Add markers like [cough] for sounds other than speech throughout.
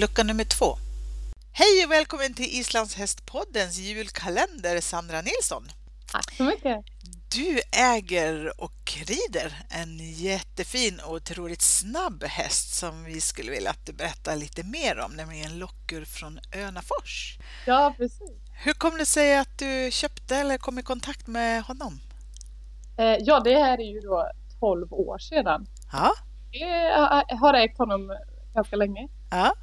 lucka nummer två. Hej och välkommen till Islands hästpoddens julkalender, Sandra Nilsson. Tack så mycket. Du äger och rider en jättefin och otroligt snabb häst som vi skulle vilja att du berättar lite mer om, nämligen Lockur från Önafors. Ja, precis. Hur kom det sig att du köpte eller kom i kontakt med honom? Eh, ja, det här är ju då 12 år sedan. Ja. Jag har ägt honom ganska länge. Ja.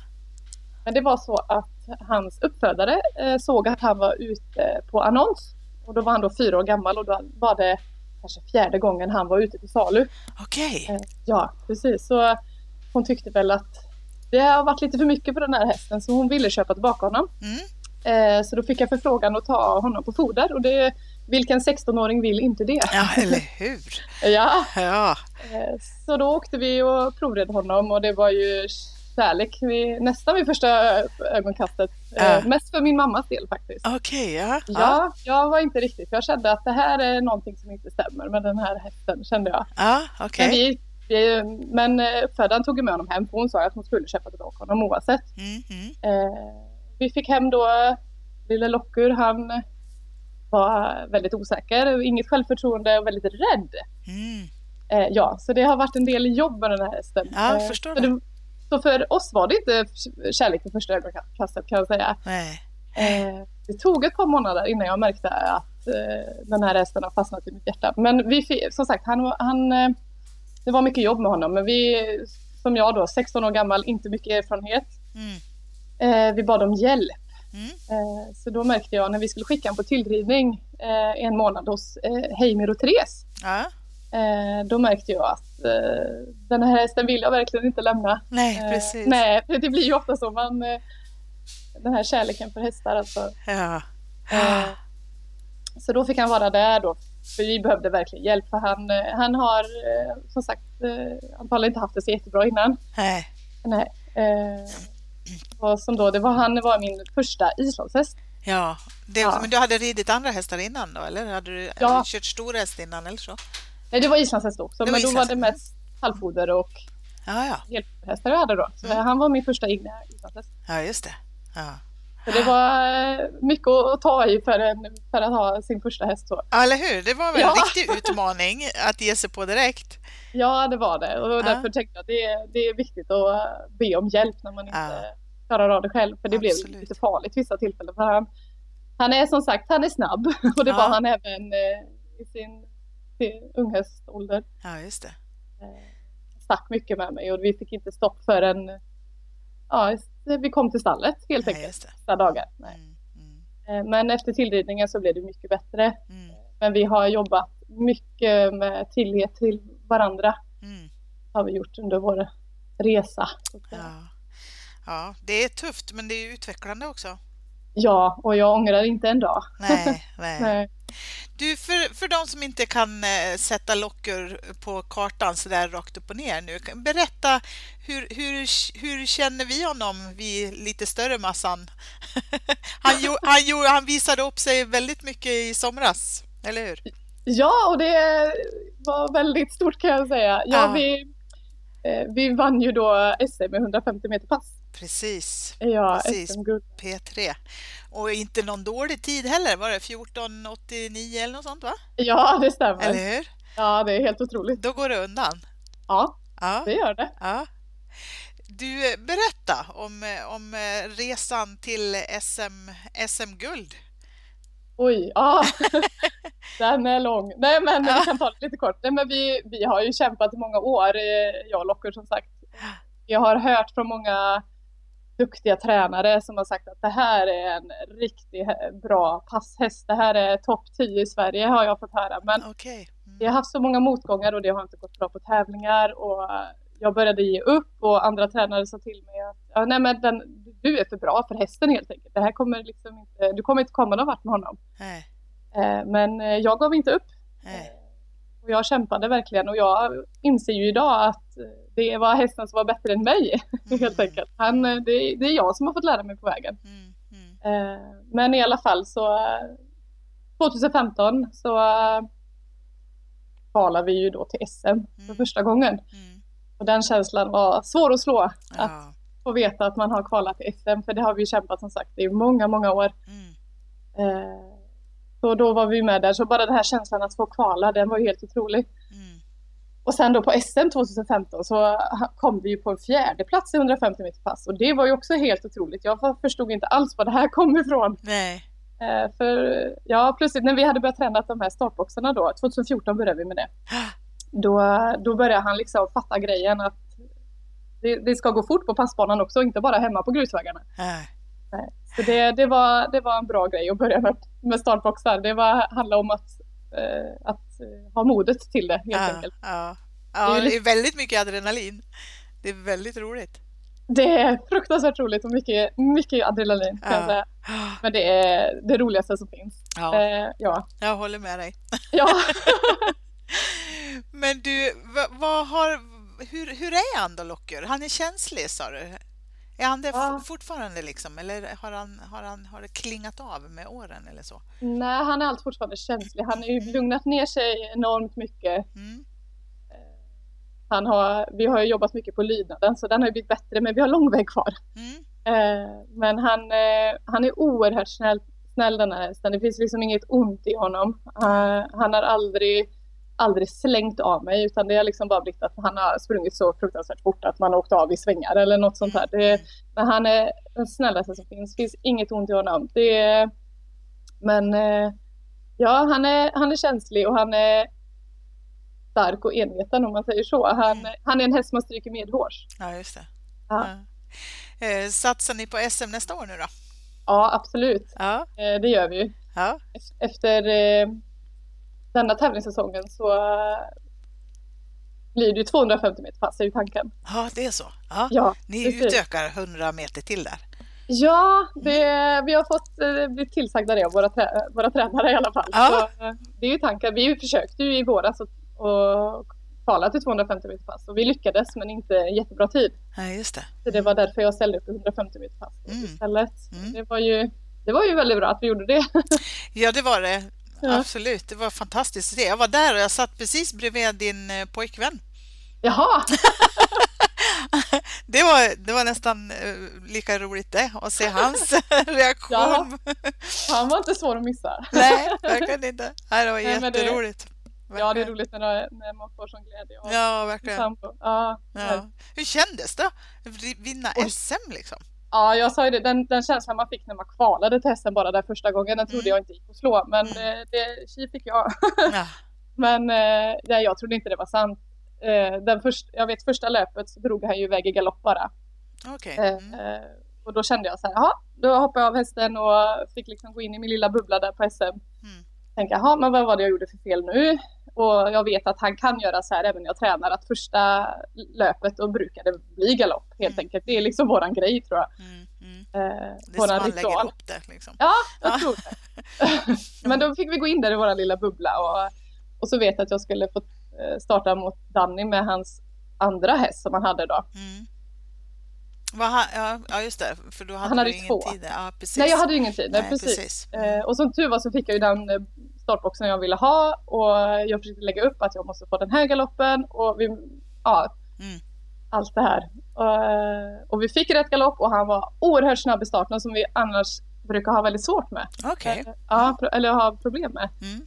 Men det var så att hans uppfödare eh, såg att han var ute på annons. Och då var han då fyra år gammal och då var det kanske fjärde gången han var ute till salu. Okej. Eh, ja, precis. Så hon tyckte väl att det har varit lite för mycket på den här hästen så hon ville köpa tillbaka honom. Mm. Eh, så då fick jag förfrågan att ta honom på foder och det, vilken 16-åring vill inte det? Ja, eller hur? [laughs] ja, Ja. Så då åkte vi och provred honom och det var ju kärlek vid, nästan vid första ögonkastet. Ja. Mest för min mammas del faktiskt. Okej, ja. Ja, jag var inte riktigt. Jag kände att det här är någonting som inte stämmer med den här hästen kände jag. Ja, okej. Men, vi, vi, men eh, uppfödaren tog med honom hem för hon sa att hon skulle köpa tillbaka honom oavsett. Mm, mm. Eh, vi fick hem då lille Lockur. Han var väldigt osäker, inget självförtroende och väldigt rädd. Mm. Eh, ja, så det har varit en del jobb med den här hästen. Ja, jag Eh, förstår det. Så för oss var det inte kärlek vid första ögonkastet kan jag säga. Nej. Eh, det tog ett par månader innan jag märkte att eh, den här hästen har fastnat i mitt hjärta. Men vi, som sagt, han, han, eh, det var mycket jobb med honom. Men vi, som jag då, 16 år gammal, inte mycket erfarenhet. Mm. Vi bad om hjälp. Mm. Så då märkte jag när vi skulle skicka honom på tillridning en månad hos Heimir och Therese. Ja. Eh, då märkte jag att eh, den här hästen vill jag verkligen inte lämna. Nej, Eh, precis. nej, för det blir ju ofta så. Man, den här kärleken för hästar alltså. Ja. Så då fick han vara där då. För vi behövde verkligen hjälp för han, han har som sagt eh, antagligen inte haft det så jättebra innan. Nej. Nej. Och som då, det var, han var min första islandshäst. Ja. Det, Ja. Men du hade ridit andra hästar innan då, eller? Hade du, Ja. hade du kört stor häst innan eller så? Nej, det var islandshäst också, Det men då var det mest halvfoder och Ja, ja. hjälphästar jag hade då. Så Mm. han var min första egna islandshäst. Ja, just det. Ja. Så det var eh, mycket att ta i för, en, för att ha sin första häst. Så. Ja, eller hur? Det var väl Ja. en riktig utmaning att ge sig på direkt. Ja, det var det. Och därför tänkte jag att det är, det är viktigt att be om hjälp när man inte Ja. klarar av det själv. För det blev Absolut. lite farligt vissa tillfällen. För han, han är som sagt, han är snabb. [laughs] Och det Ja. var han även eh, i sin, sin unghästålder. Ja, just det. Eh, stack mycket med mig och vi fick inte stopp förrän ja, vi kom till stallet helt Nej, enkelt. just det. Nästa dagar. Mm, mm, Eh, Men efter tillridningen så blev det mycket bättre. mm, Men vi har jobbat mycket med tillit till varandra. mm. Har vi gjort under vår resa. Ja. ja, det är tufft, men det är utvecklande också. Ja, och jag ångrar inte en dag. Nej, [laughs] nej. Nej. Du, för, för de som inte kan eh, sätta lockor på kartan så där rakt upp och ner nu, berätta hur, hur, hur känner vi honom, vi lite större massan? [laughs] han, gjo, han, gjo, han visade upp sig väldigt mycket i somras, eller hur? Ja, och det var väldigt stort kan jag säga. Ja, Ja. Vi, eh, vi vann ju då SM med 150 meter pass. Precis, Ja, Precis. SM-guld. P3. Och inte någon dålig tid heller, var det 14.89 eller något sånt va? Ja, det stämmer. Eller hur? Ja, det är helt otroligt. Då går det undan. Ja, Ja. det gör det. Ja. Du, eh, berätta om, eh, om eh, resan till SM, SM-guld. Oj, ja. [laughs] Den är lång. Nej, men vi kan ta det lite kort. Nej, men vi, vi har ju kämpat i många år, jag och Locker som sagt. Jag har hört från många duktiga tränare som har sagt att det här är en riktigt bra passhäst. Det här är topp 10 i Sverige har jag fått höra. Men Okej. vi har haft så många motgångar och det har inte gått bra på tävlingar och jag började ge upp och andra tränare sa till mig att ja, nej, men den, du är för bra för hästen helt enkelt. Det här kommer liksom inte, du kommer inte komma någon vart med honom. Nej, Eh, Men eh, jag gav inte upp. nej. Och jag kämpade verkligen och jag inser ju idag att eh, det var hästen som var bättre än mig [laughs] helt enkelt. Han, eh, det, det är jag som har fått lära mig på vägen. Mm, mm, Eh, Men i alla fall så eh, 2015 så eh, kvalade vi ju då till SM för Mm. första gången. mm. Och den känslan var svår att slå. Att Ja, få veta att man har kvalat till SM, för det har vi kämpat som sagt i många, många år. Mm. Eh, så då var vi med där, så bara den här känslan att få kvala, den var ju helt otrolig. Mm. Och sen då på SM 2015 så kom vi ju på en fjärde plats i 150 meter pass och det var ju också helt otroligt. Jag förstod inte alls var det här kom ifrån. Nej. Eh, för ja, plötsligt när vi hade börjat träna de här startboxarna då, 2014 började vi med det. [gasps] Då, då började han liksom fatta grejen att det, det ska gå fort på passbanan också, inte bara hemma på grusvägarna. Nej. Så det, det, var, det var en bra grej att börja med, med startboxar. Det var, handlade om att, att eh, ha modet till det helt Ja, enkelt. ja. Ja, det är väldigt mycket adrenalin. Det är väldigt roligt. Det är fruktansvärt roligt och mycket, mycket adrenalin Ja. Men det är det roligaste som finns. Ja, Eh, ja. jag håller med dig. ja. [laughs] Men du, vad, vad har, hur, hur är han då, Locker? Han är känslig, sa du? Är han det Ja. fortfarande, liksom? Eller har, han, har, han, har det klingat av med åren eller så? Nej, han är allt fortfarande känslig. Han har ju lugnat ner sig enormt mycket. Mm. Han har, vi har ju jobbat mycket på lydnaden så den har ju blivit bättre men vi har lång väg kvar. Mm. Eh, men han, eh, han är oerhört snäll, snäll den här hästen. Det finns liksom inget ont i honom. Eh, han har aldrig, aldrig slängt av mig utan det har liksom bara blivit att han har sprungit så fruktansvärt fort att man har åkt av i svängar eller något sånt där. Det, men han är den snällaste som finns. Det finns inget ont i honom. Det men eh, ja, han är, han är känslig och han är stark och enveten om man säger så. Han, Mm. han är en häst man stryker medhårs. Ja, just det. Ja. Ja. Eh, Satsar ni på SM nästa år nu då? Ja, absolut. Ja, Eh, det gör vi ju. ja. Ef- Efter denna tävlingssäsongen så eh, blir det ju 250 meter pass är ju tanken. ja det är så. Ja. Ja, Ni precis. utökar 100 meter till där. ja det, vi har fått eh, bli tillsagda det av våra, trä, våra tränare i alla fall. Ja. Så, eh, det är ju tanken. Vi försökte ju i våras att, kvala till 250 meter pass och vi lyckades men inte jättebra tid. Ja, just det. Så det var därför jag ställde upp i 150 meter pass Mm. istället. Mm. Det, var ju, det var ju väldigt bra att vi gjorde det. [laughs] Ja, det var det. Ja. Absolut. Det var fantastiskt att se. Jag var där och jag satt precis bredvid din eh, pojkvän. Jaha! [laughs] Det var, det var nästan eh, lika roligt det, att se hans [laughs] reaktion. Jaha. Han var inte svår att missa. Nej, verkligen inte. Det var Nej, men det- jätteroligt. Ja, det är roligt när, det- när man får sån glädje Ja, verkligen. Ja, ja. Hur kändes det? Vinna Oj. SM liksom? Ja, jag sa ju det, den, den känslan man fick när man kvalade till SM bara där första gången, den trodde Mm. jag inte gick att slå, men Mm. det, tji fick jag. Ja. [laughs] Men eh, nej, jag trodde inte det var sant. Eh, den först, jag vet första löpet så drog han ju iväg i galopp bara. Okej. Eh, Mm. och då kände jag så här, jaha, då hoppade jag av hästen och fick liksom gå in i min lilla bubbla där på SM. Mm. Tänka, jaha, men vad var det jag gjorde för fel nu? Och jag vet att han kan göra så här även när jag tränar, att första löpet då brukar det bli galopp helt Mm. enkelt. Det är liksom våran grej tror jag. Mm. Mm. Eh, Det är som våran lägger ritual. ihop det. Liksom. Ja, jag Ja. tror det. [laughs] Men då fick vi gå in där i vår lilla bubbla och, och så vet jag att jag skulle få eh, starta mot Danny med hans andra häst som han hade då. Mm. Vad ja, just det, för då hade Han hade du ingen två. tid. Ja, precis. Nej, jag hade ju ingen tid. Nej, precis. precis. Eh, och som tur var så fick jag ju den eh, startboxen jag ville ha och jag försökte lägga upp att jag måste få den här galoppen och vi, ja, Mm. allt det här. Och, och vi fick rätt galopp och han var oerhört snabb i starten som vi annars brukar ha väldigt svårt med. Okej. Eh, ja, eller ha problem med. Mm.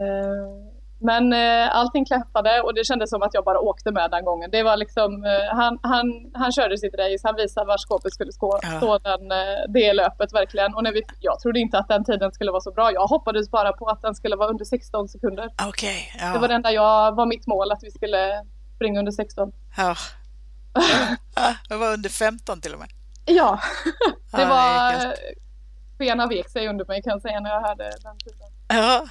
Eh, Men eh, allting klaffade och det kändes som att jag bara åkte med den gången. Det var liksom, eh, han, han, han körde sitt race, han visade var skåpet skulle stå, Ja. stå den, eh, det löpet verkligen. Och när vi, jag trodde inte att den tiden skulle vara så bra. Jag hoppades bara på att den skulle vara under 16 sekunder. Okej, ja. Det var det enda jag, var mitt mål, att vi skulle springa under 16. ja. [laughs] Jag var under 15 till och med. Ja, [laughs] det var... Benen vek sig under mig kan jag säga när jag hörde den tiden. Ja.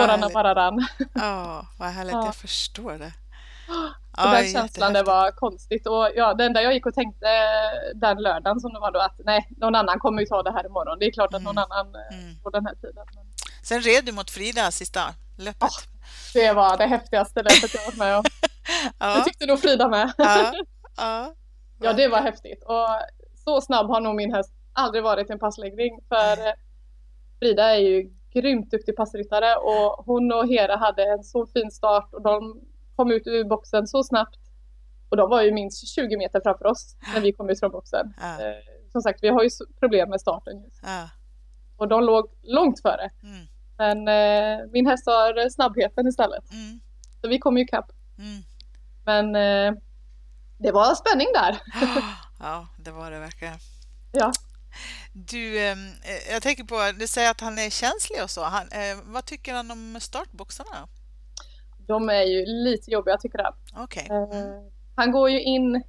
Tårarna bara rann. Ja, vad härligt. Ja. Jag förstår det. [gasps] Och den känslan det var konstigt. Och ja, det enda jag gick och tänkte den lördagen som det var då att nej, någon annan kommer ju ta det här imorgon. Det är klart att någon Mm. annan eh, Mm. får den här tiden. Men Sen red du mot Frida sista löpet. det var det häftigaste löpet jag varit med om. [laughs] Det Ja, tyckte nog Frida med. ja, ja. [laughs] Ja, det var häftigt. Och så snabb har nog min häst aldrig varit i en passläggning. För eh, Frida är ju grymt duktig passryttare och hon och Hera hade en så fin start och de kom ut ur boxen så snabbt. Och de var ju minst 20 meter framför oss när vi kom ut från boxen. Ja. Eh, som sagt, vi har ju problem med starten just. Ja. Och de låg långt före. Mm. Men eh, min häst har snabbheten istället. Mm. Så vi kom ju ikapp. Mm. Men eh, det var spänning där. [gasps] Ja, det var det verkligen. Ja. Du, eh, jag tänker på, du säger att han är känslig och så. Han, eh, vad tycker han om startboxarna? De är ju lite jobbiga tycker jag. Okej. Eh, Mm. han går ju in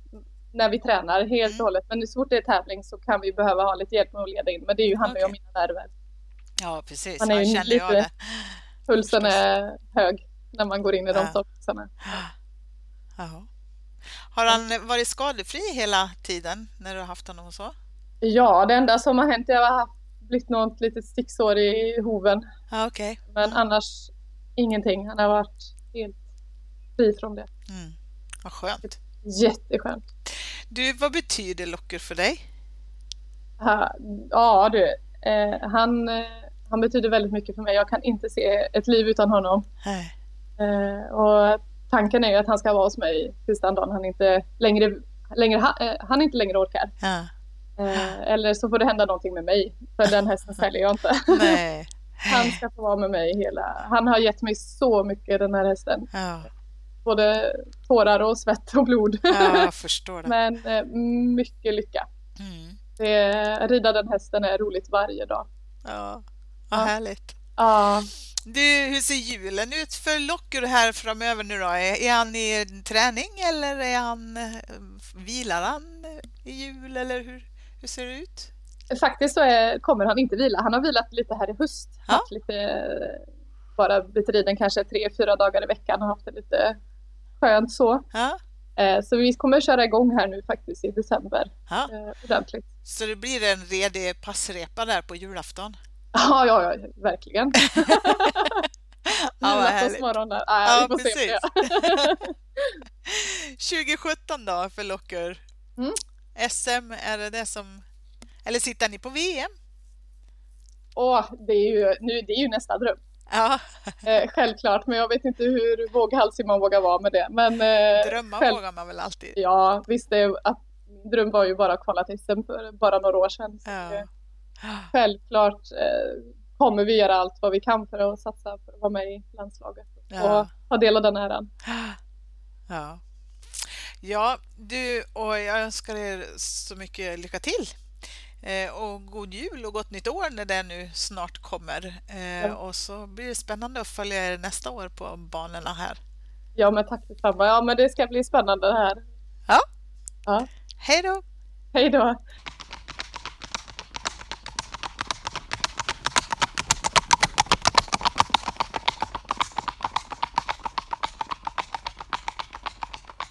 när vi tränar helt Mm. och hållet. Men så fort det är tävling så kan vi behöva ha lite hjälp med att leda in. Men det är ju, handlar ju om mina nerver. Ja, precis. Han är Han ju känner lite- det. Pulsen är hög när man går in i de Ja. startboxarna. Jaha. Har han varit skadefri hela tiden när du har haft honom och så? Ja, det enda som har hänt är att jag har haft blivit något litet sticksår i hoven. Ja, okej. Men annars ingenting. Han har varit helt fri från det. Mm. Vad skönt. Jätteskönt. Du, vad betyder Locker för dig? Ha- Ja du, eh, han, eh, han betyder väldigt mycket för mig. Jag kan inte se ett liv utan honom. Eh, och tanken är ju att han ska vara hos mig tills den dagen han inte längre, längre, eh, han inte längre orkar. Ja. Eh, eller så får det hända någonting med mig. För den hästen säljer jag inte. Nej. [laughs] Han ska få vara med mig hela... Han har gett mig så mycket den här hästen. Ja. Både tårar och svett och blod. ja. [laughs] Men eh, mycket lycka. Mm. Det, rida den hästen är roligt varje dag. Ja, vad Ja. härligt. Ja, Du, hur ser julen ut för Locker här framöver nu då? Är, är han i träning eller är han, eh, vilar han i jul eller hur, hur ser det ut? faktiskt så är, kommer han inte vila. Han har vilat lite här i höst. Ja. Haft lite, bara blivit riden kanske tre, fyra dagar i veckan och haft det lite skönt så. Ja, Eh, Så vi kommer köra igång här nu faktiskt i december. ja. eh, Ordentligt. Så det blir en redig passrepa där på julafton? Ja, ja, ja verkligen. [laughs] Ja, vad härligt. Där. Ja, Ja, precis. det. [laughs] 2017 då för Locker? Mm. SM, är det det som... Eller sitter ni på VM? Åh, det är ju, nu, det är ju nästa dröm. Ja, [laughs] Eh, självklart, men jag vet inte hur våghalsig man vågar vara med det. Men, eh, drömma själv- vågar man väl alltid? Ja, visst, det, att, dröm var ju bara att kvala till SM för bara några år sedan. Ja. det, [gasps] självklart eh, kommer vi göra allt vad vi kan för att satsa för att vara med i landslaget Ja. och ta del av den äran. [gasps] Ja. Ja, du och jag önskar er så mycket lycka till. Eh, och god jul och gott nytt år när det nu snart kommer. Eh, Ja. Och så blir det spännande att följa er nästa år på banorna här. Ja, men tack detsamma. Ja, men det ska bli spännande det här. Ja. Ja. Hej då! Hej då!